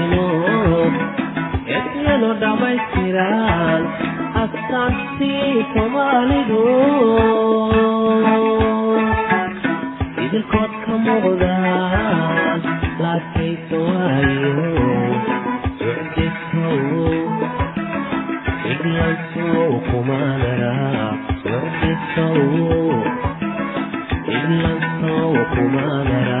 inuu eedyadu dhammaystiraan astaantii soomaalidu idinkood ka muuqdaan laakaysawayo iglansow kumanara iglansow kumanara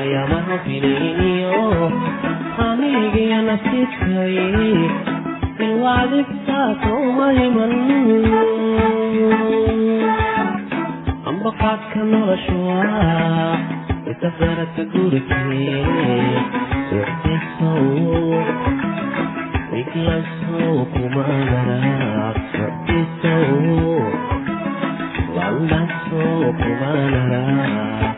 ayaamaha filayniyo anigii nasiibkay ilwaadibtaasoma himan ambaqaadka noloshuwa itafarata gurigee socdisow iglasow kumanara socdisow landasow kumanara soodorabkani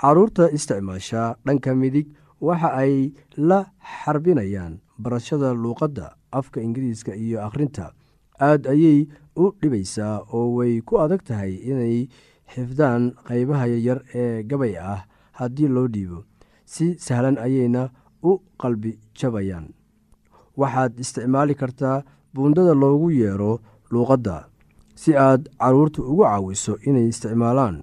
carruurta isticmaasha dhanka midig waxa ay la xarbinayaan barashada luuqadda afka ingiriiska iyo akhrinta. Aad ayay u dhibaysaa oo way ku adag tahay inay xifdaan qaybaha yaryar ee gabay ah haddii loo dhiibo. Si sahlan ayayna u qalbi jabayaan. Waxaad isticmaali kartaa buundada loogu yeero luuqadda si aad carruurta ugu caawiso inay isticmaalaan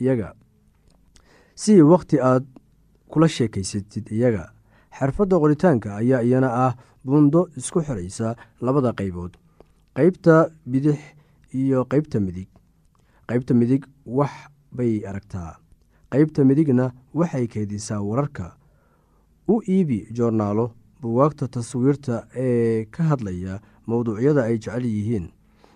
iyaga. Si wakhti aad kula sheekaysatid iyaga xirfadda qoritaanka ayaa iyana ah buundo isku xiraysa labada qaybood. Qeybta bidix iyo qeybta midig. Qeybta midig wax bay aragtaa. Qeybta midigna waxay keydisaa wararka. U iibi joornaalo buwaagta taswiirta ee ka hadlaya mowduucyada ay jecel yihiin.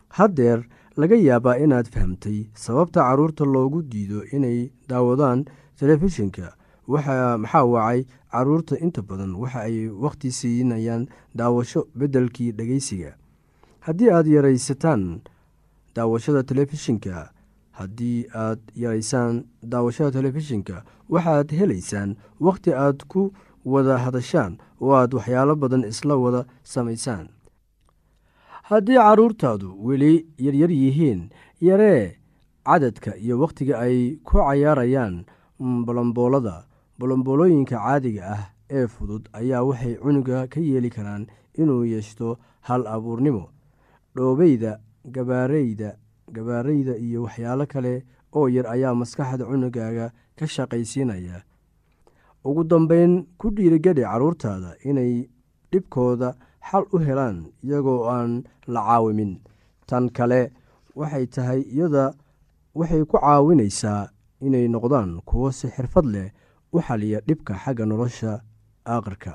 Haddeer laga yaabaa inaad fahamtay sababta carruurta loogu diido inay daawadaan telefishinka. Maxaa wacay carruurta inta badan waxa ay wakhti siinayaan daawasho beddelkii dhegeysiga. Haddii aad yaraysataan daawashada telefishinka haddii aad yaraysaan daawashada telefishinka waxaad helaysaan wakhti aad ku wada hadashaan oo aad waxyaalo badan isla wada samaysaan haddii carruurtaadu weli yaryar yihiin yaree cadadka iyo wakhtiga ay ku cayaarayaan bolomboolada bolomboolooyinka caadiga ah ee fudud ayaa waxay cunuga ka yeeli karaan inuu yeeshto hal abuurnimo. Dhoobeyda gabaareyda gabaareyda iyo waxyaalo kale oo yar ayaa maskaxda cunugaaga ka shaqaysiinaya. Ugu dambeyn ku dhiirigeli carruurtaada inay dhibkooda xal u helaan iyagoo aan la caawimin tan kale waxay tahay iyada waxay ku caawinaysaa inay noqdaan kuwo si xirfad leh u xaliya dhibka xagga nolosha aakhirka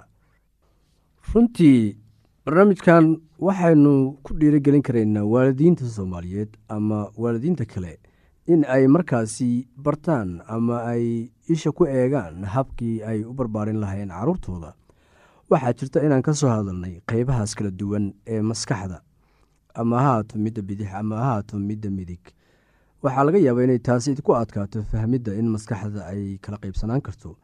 runtii barnaamijkan waxaynu ku dhiirigelin karaynaa waalidiinta soomaaliyeed ama waalidiinta kale in ay markaasi bartaan ama ay isha ku eegaan habkii ay u barbaarin lahayn carruurtooda waxaa jirta inaan ka soo hadalnay qeybahaas kala duwan ee maskaxda. Ama haato midda bidix ama haato midda midig. Waxaa laga yaabaa inay taasi ku adkaato fahmidda in maskaxda ay kala qeybsanaan karto.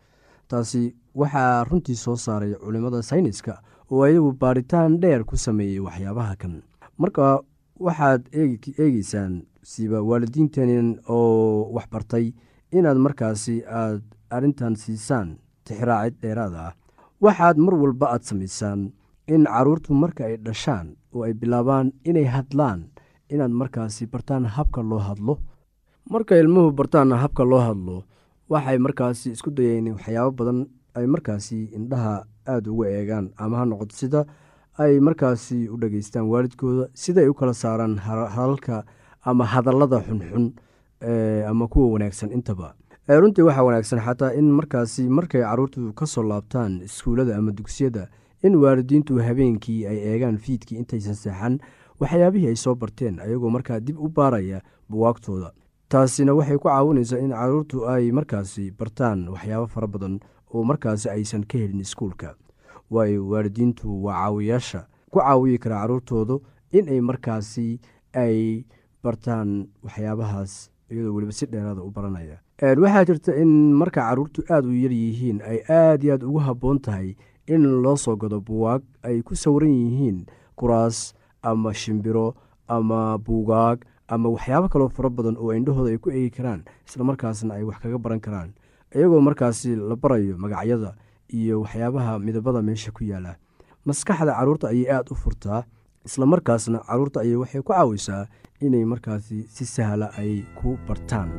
Taasi waxaa runtii soo saaray culimmada sayniska oo ayagu baaritaan dheer ku sameeyey waxyaabaha kan. Marka waxaad eegeysaan siba waalidiintan oo waxbartay inaad markaasi aad arrintan siisaan tixraacid dheeraad ah waxaad mar walba aad samaysaan in caruurtu marka ay dhashaan oo ay bilaabaan inay hadlaan inaad markaasi bartaan habka loo hadlo. Marka ilmuhu bartaan habka loo hadlo waxay markaasi isku dayeen waxyaabo badan ay markaasi indhaha aada uga eegaan ama ha noqoto sida ay markaasi u dhageystaan waalidkooda sidaay u kala saaraan hadalka ama hadallada xunxun ama kuwa wanaagsan intaba runtii waxaa wanaagsan xataa in markaasi markay caruurtu ka soo laabtaan iskuullada ama dugsiyada in waalidiintu habeenkii ay eegaan fiidkii intaysan seexan waxyaabihii ay soo barteen ayagoo markaa dib u baaraya buwaagtooda taasina waxay ku caawinaysaa in caruurtu ay markaasi bartaan waxyaabo fara badan oo markaasi aysan ka helin iskuulka. Waayo waalidiintu waa caawiyaasha ku caawiyi kara caruurtoodu in ay markaasi ay bartaan waxyaabahaas iyadoo weliba si dheeraada u baranaya waxaa jirta in marka caruurtu aada u yaryihiin ay aada iyo aad ugu habboon tahay in loo soo gado buwaag ay ku sawiran yihiin kuraas ama shimbiro ama buugaag ama waxyaabo kaloo fara badan oo indhahooda ay ku eegi karaan isla markaasna ay wax kaga baran karaan. Iyagoo markaasi la barayo magacyada iyo waxyaabaha midabada meesha ku yaalla maskaxda carruurta ayay aada u furtaa isla markaasna carruurta ayay waxay ku caawisaa inay markaasi si sahla ay ku bartaan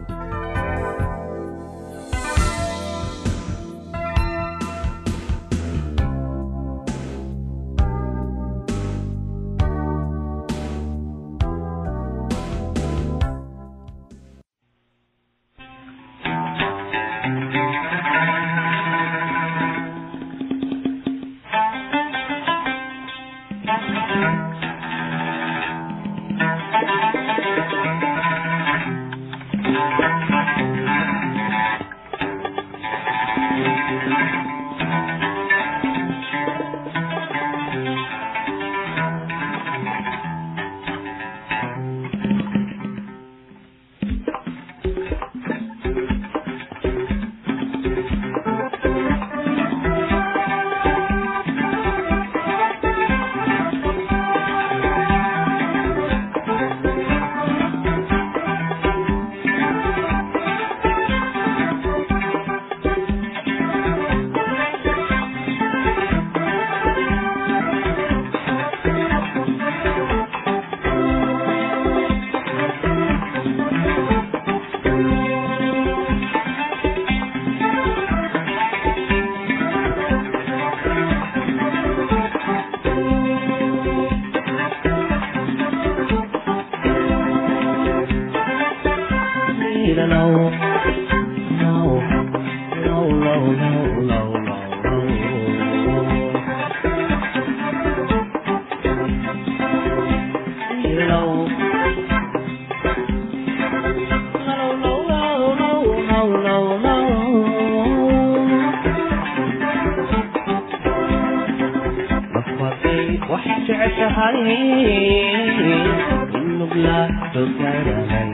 jeceshahay in mugla dogarahay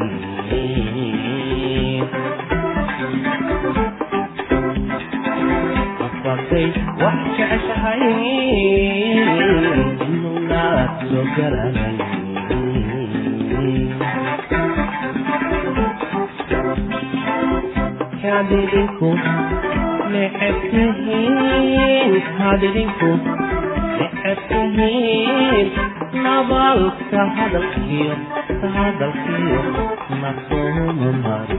afatay wax jeceshahay in mugla dogarahay hadidinku necebtihiin hadidinku yihiin nabaalka hadalkiyo hadalkiyo nasoo mari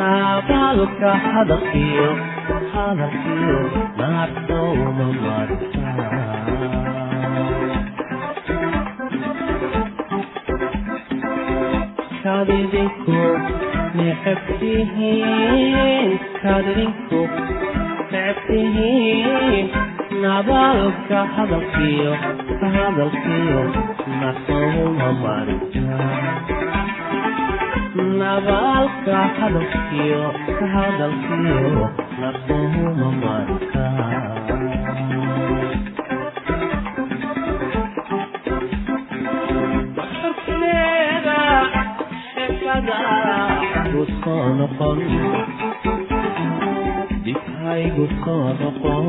nabaalka hadalkiyo hadalkiyo nasoo marta kadidinku necebtihiin kadidinku necebtihiin nabaalka hadalkiyo hadalkiyo nasuma marnabaalka hadalkiyo hadalkiyo nasuma marka u soo noqon dibhaygu soo noqon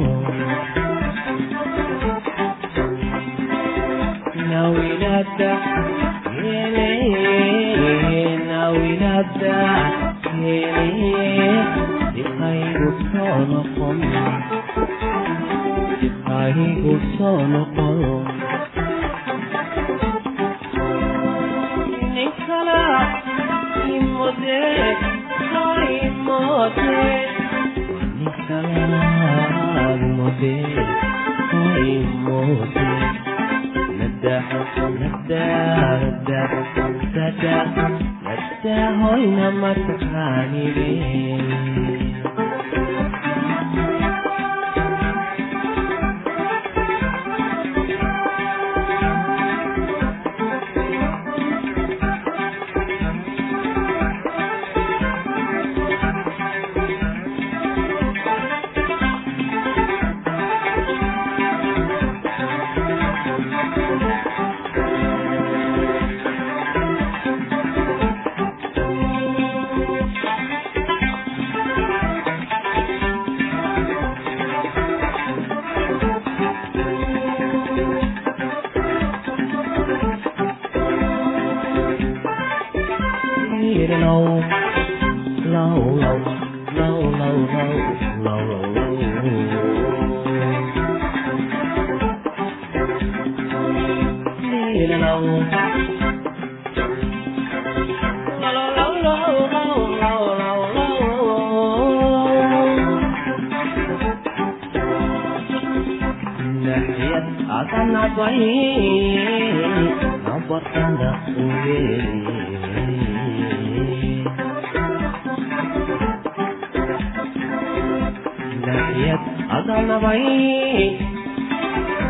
hoy namataqaanidin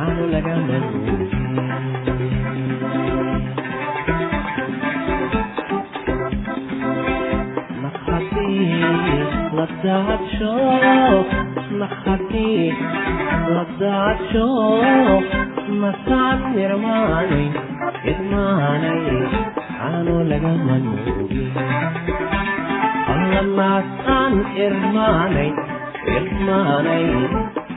Aanu lagaman Nakhati Ladat sho Nakhati Ladat sho Masaan nirmaanay Idmaanay Aanu lagaman Alla masaan irmaanay Irmaanay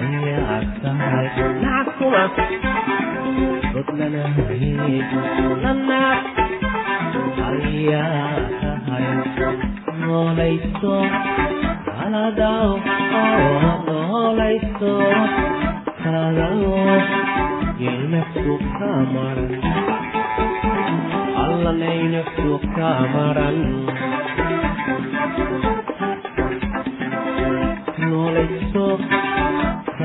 هي عالسهر نعكما بطلنا هي لنا هيا هيا نوليسو على داو نوليسو سلام ينفسو كامران الله ينفسو كامران نوليسو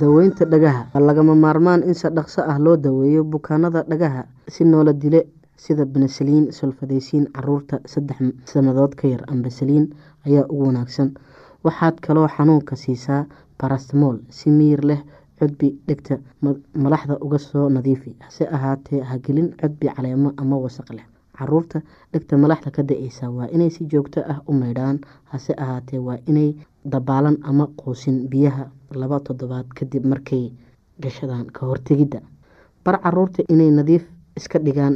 daweynta dhagaha waa lagama maarmaan in si dhaqso ah loo daweeyo bukaanada dhagaha si noola dile sida benesaliin solfadeysiin carruurta saddex sannadood ka yar ambasaliin ayaa ugu wanaagsan. Waxaad kaloo xanuunka siisaa barastamol si miyir leh cudbi dhegta malaxda uga soo nadiifi hase ahaatee hagelin cudbi caleemo ama wasaq leh. Caruurta dhegta malaxda ka da'eysa waa inay si joogto ah u maydhaan hase ahaatee waa inay dabaalan ama quusin biyaha laba toddobaad kadib markay gashadaan ka hortegidda bar carruurta inay nadiif iska dhigaan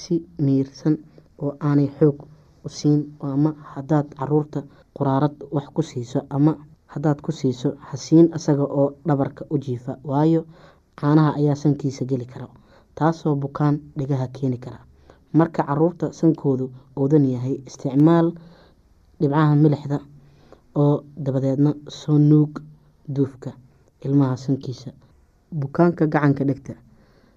si miirsan oo aanay xoog u siin ama hadaad carruurta quraarad wax ku siiso ama hadaad ku siiso hasiin isaga oo dhabarka u jiifa. Waayo caanaha ayaa sankiisa geli kara taasoo bukaan dhigaha keeni kara. Marka carruurta sankoodu oodan yahay isticmaal dhibcaha milixda oo dabadeedna soo nuug duufka ilmaha sankiisa. Bukaanka gacanka dhegta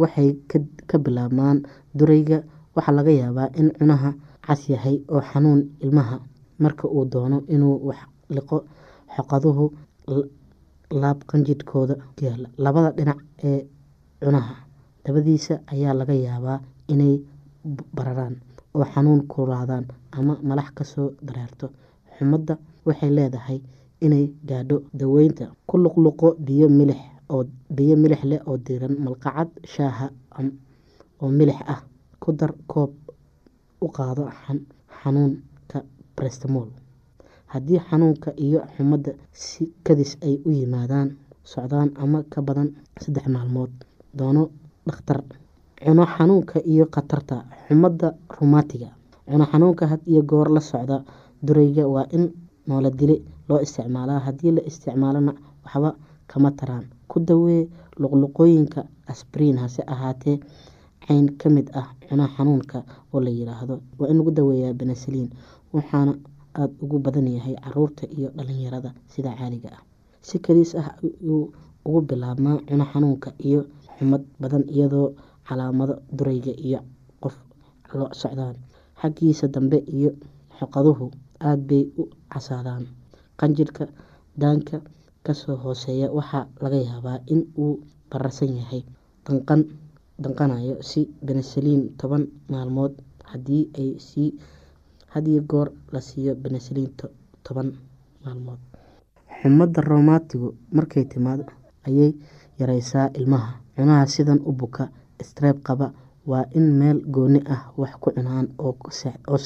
waxay ka bilaabmaan durayga. Waxaa laga yaabaa in cunaha cas yahay oo xanuun ilmaha marka uu doono inuu wax liqo xoqaduhu laab qanjidhkooda yaalla labada dhinac ee cunaha dabadiisa ayaa laga yaabaa inay bararaan oo xanuun kulaadaan ama malax ka soo dareerto xumadda waxay leedahay inay gaadho daweynta ku luqluqo biyo milix oo biyo milix leh oo diiran malqacad shaaha oo milix ah ku dar koob u qaado xanuunka brestmol haddii xanuunka iyo xumadda si kadis ay u yimaadaan socdaan ama ka badan saddex maalmood doono dhakhtar. Cuno xanuunka iyo khatarta xumadda rumaatiga cuno xanuunka had iyo goor la socda durayga waa in noola dile loo isticmaalaa. Haddii la isticmaalona waxba kama taraan. Ku dawee luqluqooyinka asbriin hase ahaatee cayn ka mid ah cuno xanuunka oo la yiraahdo. Waa in lagu daweeyaa benesaliin waxaana aada ugu badan yahay carruurta iyo dhalinyarada sida caaliga ah. Si kaliis ah ayuu ugu bilaabmaa cuno xanuunka iyo xumad badan iyadoo calaamado durayga iyo qof lo socdaan. Xaggiisa dambe iyo xoqaduhu aada bay u casaadaan. Qanjirhka daanka ka soo hooseeya waxaa laga yaabaa in uu bararsan yahay danqan danqanayo si benesaliin toban maalmood sii hadiyo goor la siiyo benesaliin toban maalmood. Xumadda roomatigu markay timaado ayay yareysaa ilmaha. Cunaha sidan u buka streeb qaba waa in meel gooni ah wax ku cunaan oo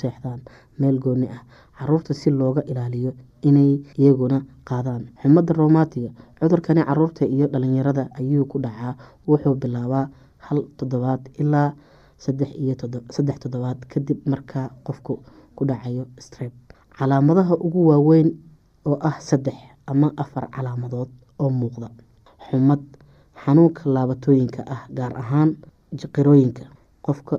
seexdaan meel gooni ah. Caruurta si looga ilaaliyo inay iyaguna qaadaan. Xumadda roomatiga cudurkani carruurta iyo dhalinyarada ayuu ku dhacaa. Wuxuu bilaabaa hal toddobaad ilaa saddex toddobaad kadib markaa qofku ku dhacayo streb calaamadaha ugu waaweyn oo ah saddex ama afar calaamadood oo muuqda. Xumad xanuunka laabatooyinka ah gaar ahaan jiqirooyinka. Qofka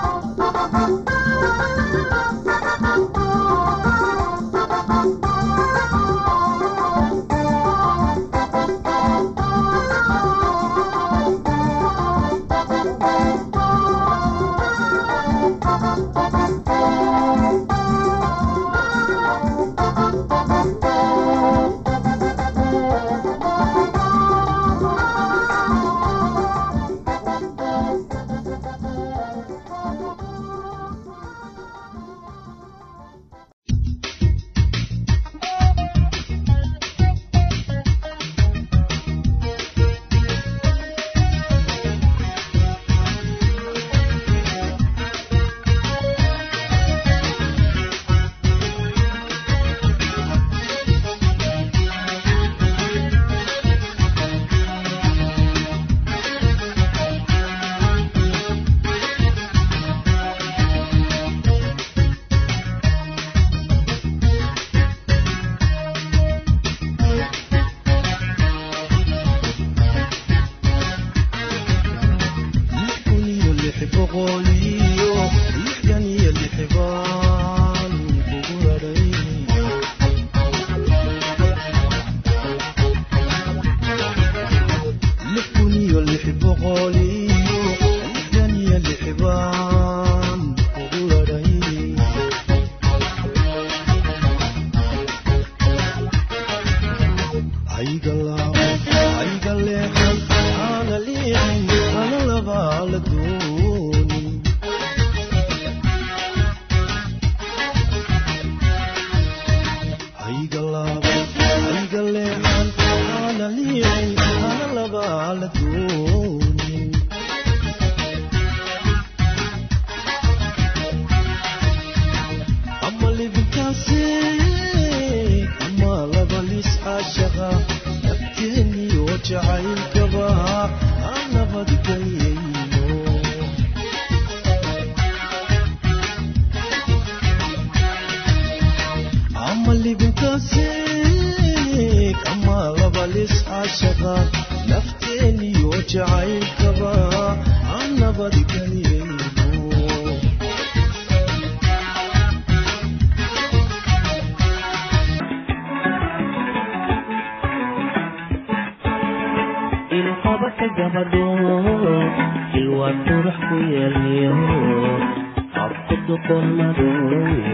duqon madow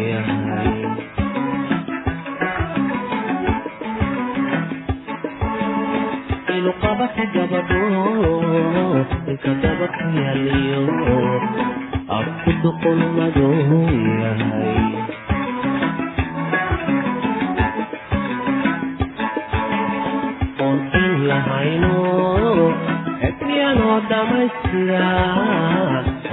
yahay inu qabaka gabadho inka dabaka yaliyo abku duqon madow yahay oon in lahayno ebyano dhamaystira